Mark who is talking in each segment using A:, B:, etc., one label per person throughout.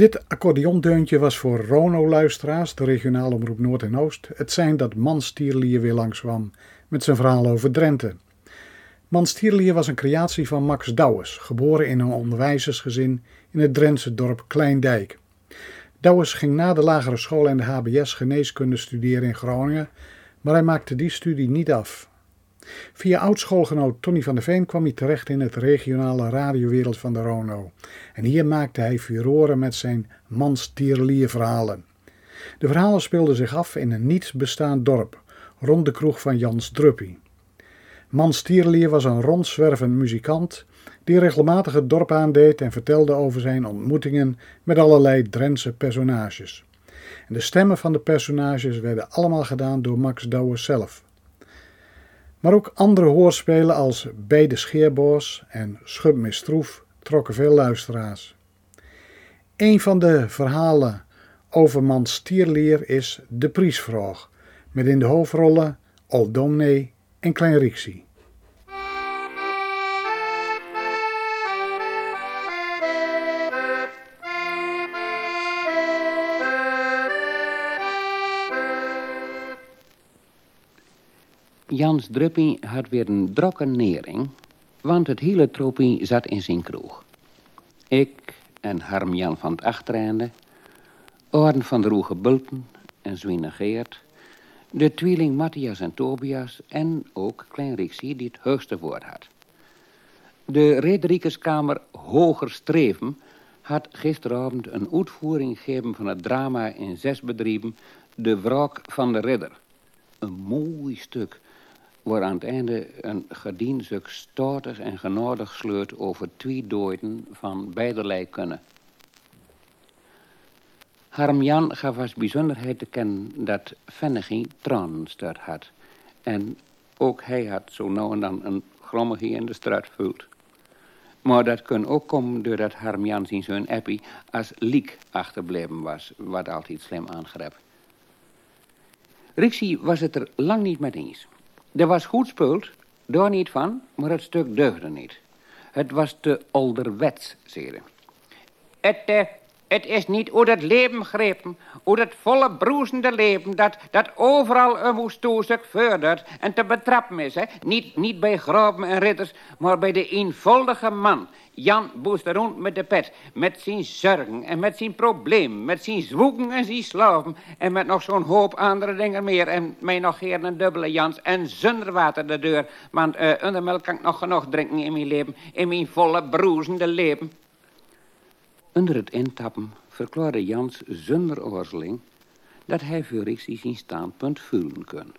A: Dit accordeondeuntje was voor Rono-luisteraars, de regionale omroep Noord en Oost, het zijn dat Manstierlier weer langskwam met zijn verhaal over Drenthe. Manstierlier was een creatie van Max Douwes, geboren in een onderwijzersgezin in het Drentse dorp Kleindijk. Douwes ging na de lagere school en de HBS geneeskunde studeren in Groningen, maar hij maakte die studie niet af. Via oudschoolgenoot Tony van der Veen kwam hij terecht in het regionale radiowereld van de Rono. En hier maakte hij furoren met zijn manstierlier-verhalen. De verhalen speelden zich af in een niets bestaand dorp, rond de kroeg van Jans Druppie. Manstierlier was een rondzwervend muzikant die regelmatig het dorp aandeed en vertelde over zijn ontmoetingen met allerlei Drentse personages. En de stemmen van de personages werden allemaal gedaan door Max Douwer zelf. Maar ook andere hoorspelen als Bij de Scheerboos en Schub Mistroef trokken veel luisteraars. Een van de verhalen over Mans stierleer is De Priesvraag, met in de hoofdrollen Old en Klein Rixie.
B: Jans Druppie had weer een drokke nering, want het hele tropie zat in zijn kroeg. Ik en Harm-Jan van het Achtereinde, Orden van de Roege Bulten en Zwine Geert, de tweeling Matthias en Tobias en ook Klein Rixie die het hoogste woord had. De Rederikeskamer Hoger Streven had gisteravond een uitvoering gegeven van het drama in zes bedrijven De Wraak van de Ridder. Een mooi stuk waar aan het einde een gedienstuk stoutig en genodig sleurt over twee doden van beiderlei kunnen. Harm Jan gaf als bijzonderheid te kennen dat Vennegie tranenster had. En ook hij had zo nou en dan een grommegie in de straat voelt. Maar dat kon ook komen doordat Harm Jan zijn zoon Eppie als liek achterbleven was, wat altijd slim aangreep. Rixie was het er lang niet mee eens. Er was goed spult, daar niet van, maar het stuk deugde niet. Het was te ouderwets, zeiden. Het, uh, het is niet hoe het leven grepen, hoe het volle broezende leven, dat, dat overal een woestoestuk vordert en te betrappen is. Hè? Niet, niet bij graven en ridders, maar bij de eenvoudige man. Jan boest rond met de pet, met zijn zorgen en met zijn probleem, met zijn zwoegen en zijn slaven en met nog zo'n hoop andere dingen meer en mij nog geen een dubbele Jans en zonder water de deur, want uh, onder melk kan ik nog genoeg drinken in mijn leven, in mijn volle broezende leven. Onder het intappen verklaarde Jans zonder oorzeling dat hij voor Rixie zijn standpunt voelen kon.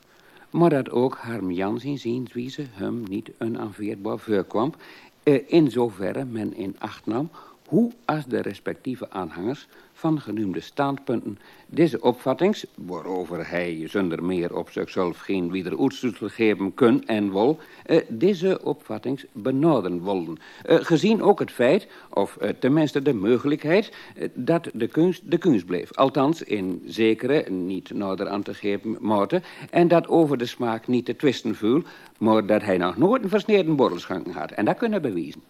B: Maar dat ook Harm Jans in zienswijze hem niet onaanveerbaar voorkwam, eh, in zoverre men in acht nam hoe als de respectieve aanhangers van genoemde standpunten deze opvattings, waarover hij zonder meer op zichzelf geen wederoetstoetel geven kun en wil, eh, deze opvattings benaderen wilden. Eh, gezien ook het feit, of eh, tenminste de mogelijkheid, dat de kunst de kunst bleef. Althans in zekere, niet nader aan te geven mate, en dat over de smaak niet te twisten viel, maar dat hij nog nooit een versneden borrelschanken had. En dat kunnen bewijzen.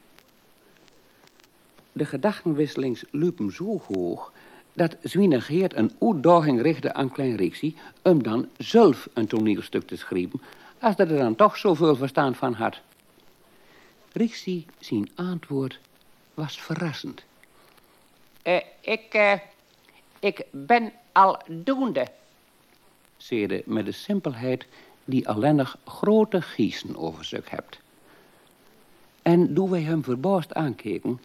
B: De gedachtenwisselings liepen zo hoog dat Zwiener Geert een uitdaging richtte aan Klein Rixie om dan zelf een toneelstuk te schrijven, als dat er dan toch zoveel verstaan van had. Rixie, zijn antwoord, was verrassend. Uh, ik, uh, ik ben al doende, zeerde met de simpelheid die alleenig grote giezen over zich hebt. En toen wij hem verbaasd aankeken,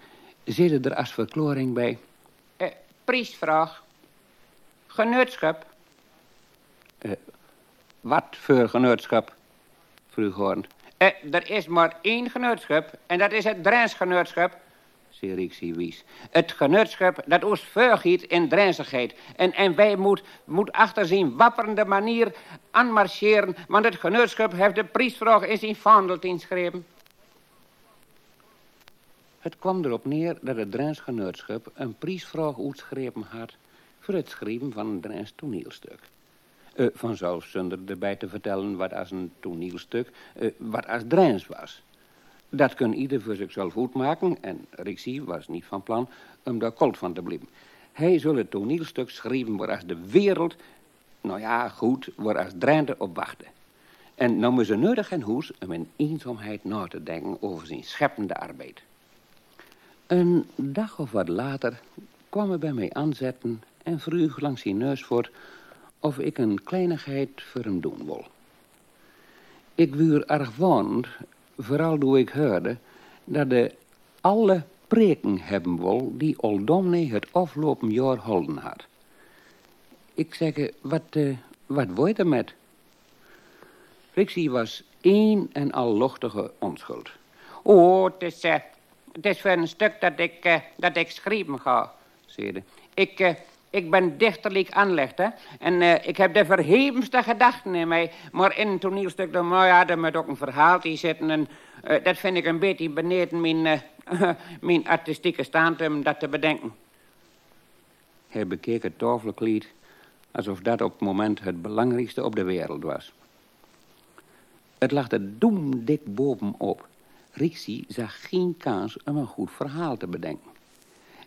B: zeiden er als verklaring bij... Uh, priestvraag. Genootschap. Uh, wat voor genootschap? vroeg. Uh, er is maar één genootschap en dat is het Drensgenootschap, zei Rixie Wies. Het genootschap dat ons vergiet in Drensigheid. En, en wij moet, moet achter zijn wapperende manier aanmarcheren, want het genootschap heeft de priestvraag in zijn vaandel ingeschreven. Het kwam erop neer dat het Drens genootschap een priesvraag uitgeschreven had voor het schrijven van een Drens toneelstuk. Uh, vanzelf zonder erbij te vertellen wat als een toneelstuk, uh, wat als Drens was. Dat kon ieder voor zichzelf goed maken en Rixie was niet van plan om daar koud van te blijven. Hij zal het toneelstuk schrijven waar als de wereld, nou ja, goed, waar als Drenthe op wachten. En nou moet ze nodig en hoes om in eenzaamheid na te denken over zijn scheppende arbeid. Een dag of wat later kwam hij bij mij aanzetten en vroeg langs zijn neus voort of ik een kleinigheid voor hem doen wil. Ik wuur erg wond, vooral toen ik hoorde dat de alle preken hebben wil die Oldomne het afgelopen jaar holden had. Ik zeg, wat, uh, wat word er met? Rixie was één en al luchtige onschuld. Oh, het is, uh, het is voor een stuk dat ik, uh, dat ik schrijven ga, zei Ik, ik ben dichterlijk aanlegd, hè. En ik heb de verhevenste gedachten in mij. Maar in een toneelstuk, dan nou ja, er moet ook een verhaaltje zitten. En dat vind ik een beetje beneden mijn, mijn artistieke stand om dat te bedenken. Hij bekeek het tafelkleed alsof dat op het moment het belangrijkste op de wereld was. Het lag er doemdik bovenop. Rixie zag geen kans om een goed verhaal te bedenken.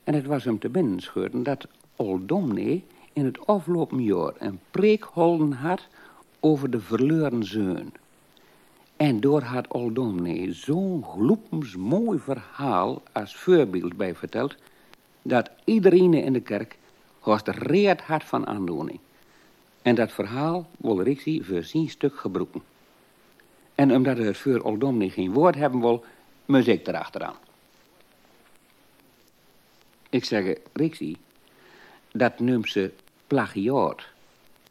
B: En het was hem te binnen scheurden dat Oldomne in het afgelopen jaar een preek holden had over de verloren zoon. En door had Oldomne zo'n gloepens mooi verhaal als voorbeeld bij verteld, dat iedereen in de kerk er reed hard van aandoening. En dat verhaal wil Rixie voor zijn stuk gebroeken. En omdat het voor Oldomni geen woord hebben wil, muziek erachteraan. Ik zeg, Rixie, dat noemt ze plagiaat.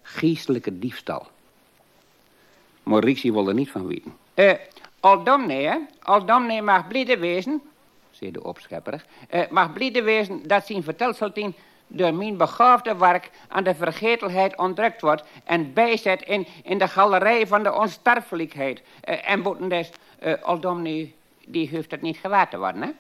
B: Geestelijke diefstal. Maar Rixie wil er niet van weten. Eh, Oldomne, hè? Oldomne mag blide wezen, zei de opschepper. Uh, mag blide wezen dat zijn vertelseltien door mijn begaafde werk aan de vergetelheid ontdrukt wordt en bijzet in, in de galerij van de onsterfelijkheid. Uh, en boetendest, uh, Oldomni, die heeft het niet gewaard te worden, hè?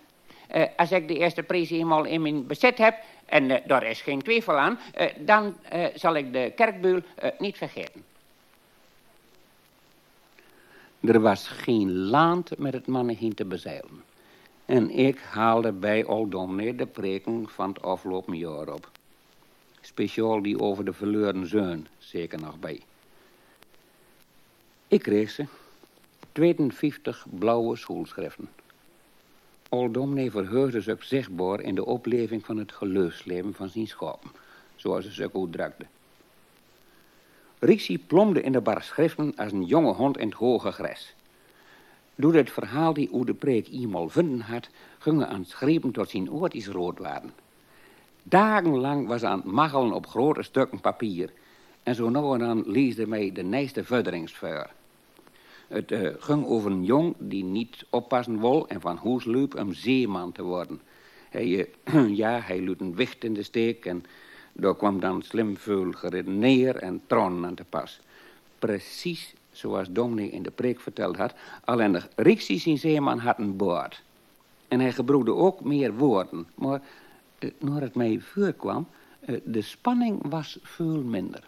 B: Uh, als ik de eerste prijs eenmaal in mijn bezit heb, en daar is geen twijfel aan, dan zal ik de kerkbuil niet vergeten. Er was geen land met het mannenheen te bezeilen. En ik haalde bij Oldomne de preken van het afgelopen jaar op. Speciaal die over de verloren zoon, zeker nog bij. Ik kreeg ze. 52 blauwe schoolschriften. Oldomne verheugde zich zichtbaar in de opleving van het geloofsleven van zijn schapen, zoals ze zich ook drakte. Rixie plomde in de bar schriften als een jonge hond in het hoge gras. Door het verhaal die u de preek eenmaal vinden had, gingen aan het schrijven tot zijn oortjes rood waren. Dagenlang was aan het maggelen op grote stukken papier. En zo nou en dan leesde mij de nijste verderingsvuur. Het uh, ging over een jong die niet oppassen wil en van hoes liep om zeeman te worden. Hij, uh, ja, hij liet een wicht in de steek en daar kwam dan slim veel geredeneer en tron aan te pas. Precies zoals Dominic in de preek verteld had, alleen de Rixie zijn zeeman had een boord. En hij gebruikte ook meer woorden, maar uh, naar het mij voorkwam, uh, de spanning was veel minder.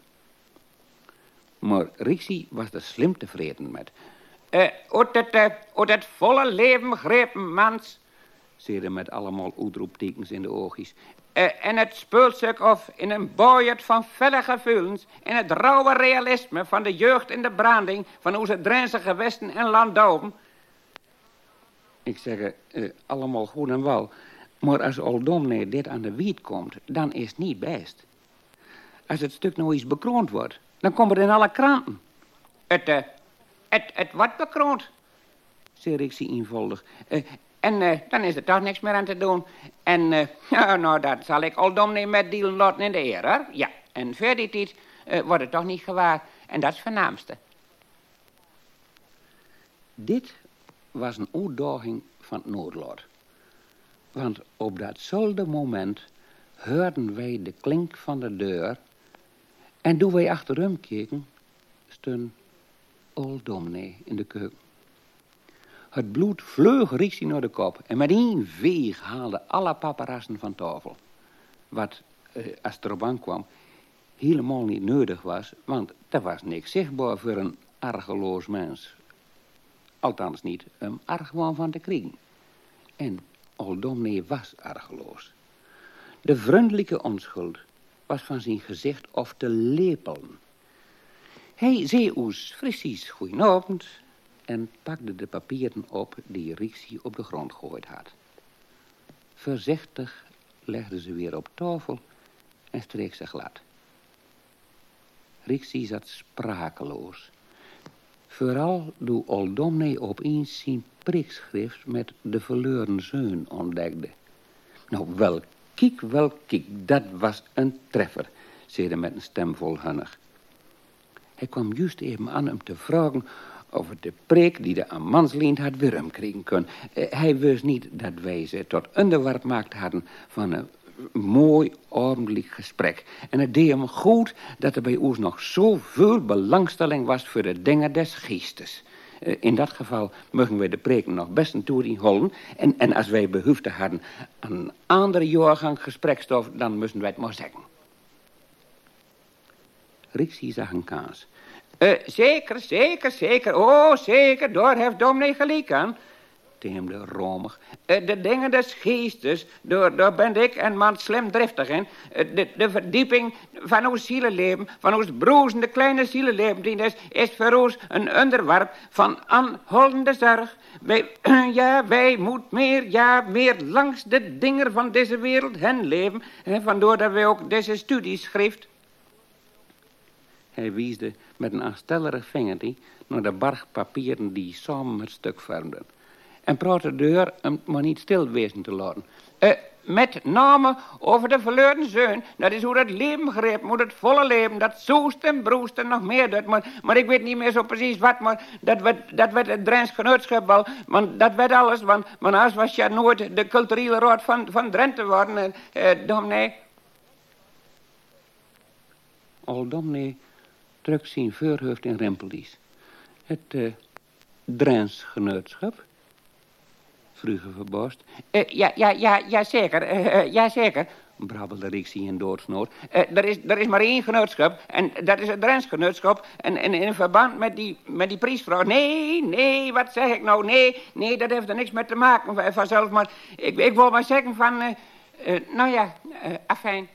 B: Maar Rixie was er slim tevreden met. Uh, uit, het, uit het volle leven grepen mans, zeerde met allemaal uitroeptekens in de oogjes. Uh, en het speelstuk of in een boyert van felle gevoelens... in het rauwe realisme van de jeugd in de branding... van onze Drentse gewesten en landouwen. Ik zeg, uh, allemaal goed en wel... maar als Oldomne dit aan de wiet komt, dan is het niet best. Als het stuk nou eens bekroond wordt, dan komt het in alle kranten. Het, het, het wordt bekroond, zei Rixie eenvoudig. En uh, dan is er toch niks meer aan te doen. En uh, ja, nou, dat zal ik al met laten in de eer. Ja, en voor die uh, wordt het toch niet gewaar. En dat is het voornaamste. Dit was een uitdaging van het noodlot. Want op datzelfde moment hoorden wij de klink van de deur... en toen wij achterom keken, stond Old in de keuken. Het bloed vleug Rixie naar de kop en met één veeg haalde alle paparassen van tafel. Wat, eh, als het erop aankwam, helemaal niet nodig was, want er was niks zichtbaar voor een argeloos mens. Althans niet een argwaan van te kriegen. En Oldomne was argeloos. De vriendelijke onschuld was van zijn gezicht of te lepelen. Hij zei ons precies goedenavond en pakte de papieren op die Rixie op de grond gegooid had. Voorzichtig legde ze weer op tafel en streek ze glad. Rixie zat sprakeloos. Vooral toen Oldomne opeens zijn prikschrift met de verloren zoon ontdekte. Nou, wel kiek, wel kiek, dat was een treffer, zei hij met een stem vol hunnig. Hij kwam juist even aan hem te vragen over de preek die de Amansliend had wurm kregen kunnen. Eh, hij wist niet dat wij ze tot onderwerp maakt hadden van een mooi, ordelijk gesprek. En het deed hem goed dat er bij ons nog zoveel belangstelling was voor de dingen des geestes. Eh, in dat geval mogen wij de preken nog best een toer. En, en als wij behoefte hadden aan een andere jaargang gesprekstof, dan moesten wij het maar zeggen. Rixie zag een kaas. Uh, zeker, zeker, zeker. Oh, zeker, daar heeft dominee gelijk aan. Romig. Uh, de dingen des geestes, daar, daar ben ik en man slim driftig in. Uh, de, de verdieping van ons zielenleven, van ons broezende kleine zielenleven, die is, is voor ons een onderwerp van aanhoudende zorg. Wij, ja, wij moeten meer, ja, meer langs de dingen van deze wereld hen leven. En vandoor dat wij ook deze studies schrijft. Hij wiesde met een aanstellerig vingertje naar de barg papieren die samen het stuk vormden. En praatte de deur om maar niet stil wezen te laten. Uh, met name over de verloren zoon. Dat is hoe dat leven greep moet, het volle leven. Dat zoest en broest en nog meer doet. Maar, maar ik weet niet meer zo precies wat. Maar dat werd, dat werd het Drents genootschap wel. Want dat werd alles. Want, want was je nooit de culturele raad van, van Drenthe worden. Uh, dominee. Al dominee trok zijn voorhoofd in rimpeldies. Het uh, genootschap? vroegen verbaasd. Uh, ja, ja, ja, ja, zeker, uh, ja, zeker, brabbelde Rixie in doodsnood. Er, is, er is maar één genootschap en dat is het Drents genootschap. En, en in verband met die, met die priestvrouw... Nee, nee, wat zeg ik nou? Nee, nee, dat heeft er niks mee te maken vanzelf. Maar ik, ik wil maar zeggen van... nou ja, afijn.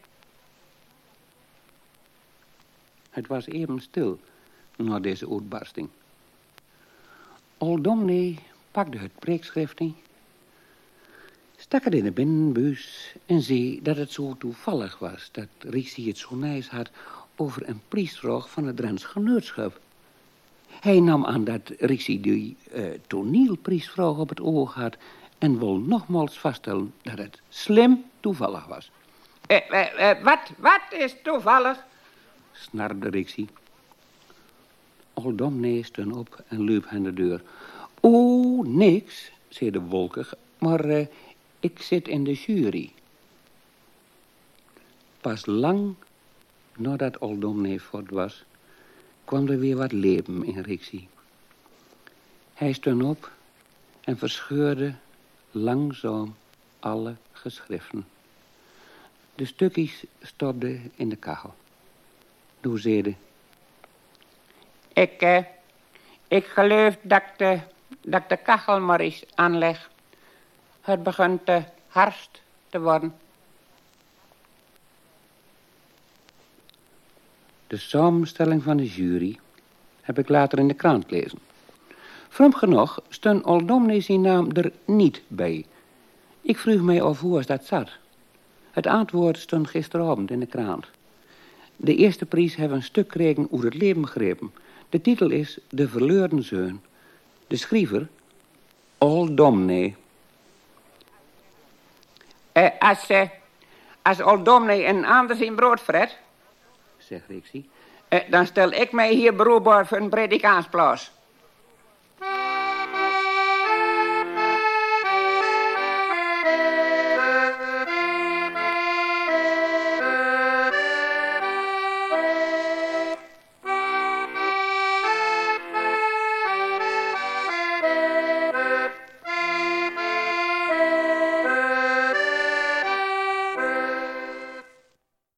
B: Het was even stil na deze uitbarsting. Oldomne pakte het preekschrifting, stak het in de binnenbus en zei dat het zo toevallig was dat Rixie het zo nijs had over een priestvraag van het Drents genootschap. Hij nam aan dat Rixie die uh, toneelpriestvraag op het oog had en wil nogmaals vaststellen dat het slim toevallig was. Uh, uh, wat, wat is toevallig? Snarde Rixie. Oldom stond op en liep aan de deur. O, niks, zei de wolkig, maar uh, ik zit in de jury. Pas lang nadat Oldom voort was, kwam er weer wat leven in Rixie. Hij stond op en verscheurde langzaam alle geschriften. De stukjes stopten in de kachel toezede. Ik, uh, ik geloof dat ik, de, dat de kachel maar eens aanleg. Het begint te harst te worden. De samenstelling van de jury heb ik later in de krant gelezen. Vreemd genoeg stond Oldomne zijn naam er niet bij. Ik vroeg mij af hoe was dat zat. Het antwoord stond gisteravond in de krant. De eerste prijs hebben een stuk gekregen over het leven begrepen. De titel is De Verleurde Zoon. De schrijver, Old Domne. Uh, als, uh, als Old Domne een ander in brood zegt Rixie, uh, dan stel ik mij hier beroepbaar voor een predikaansplaats.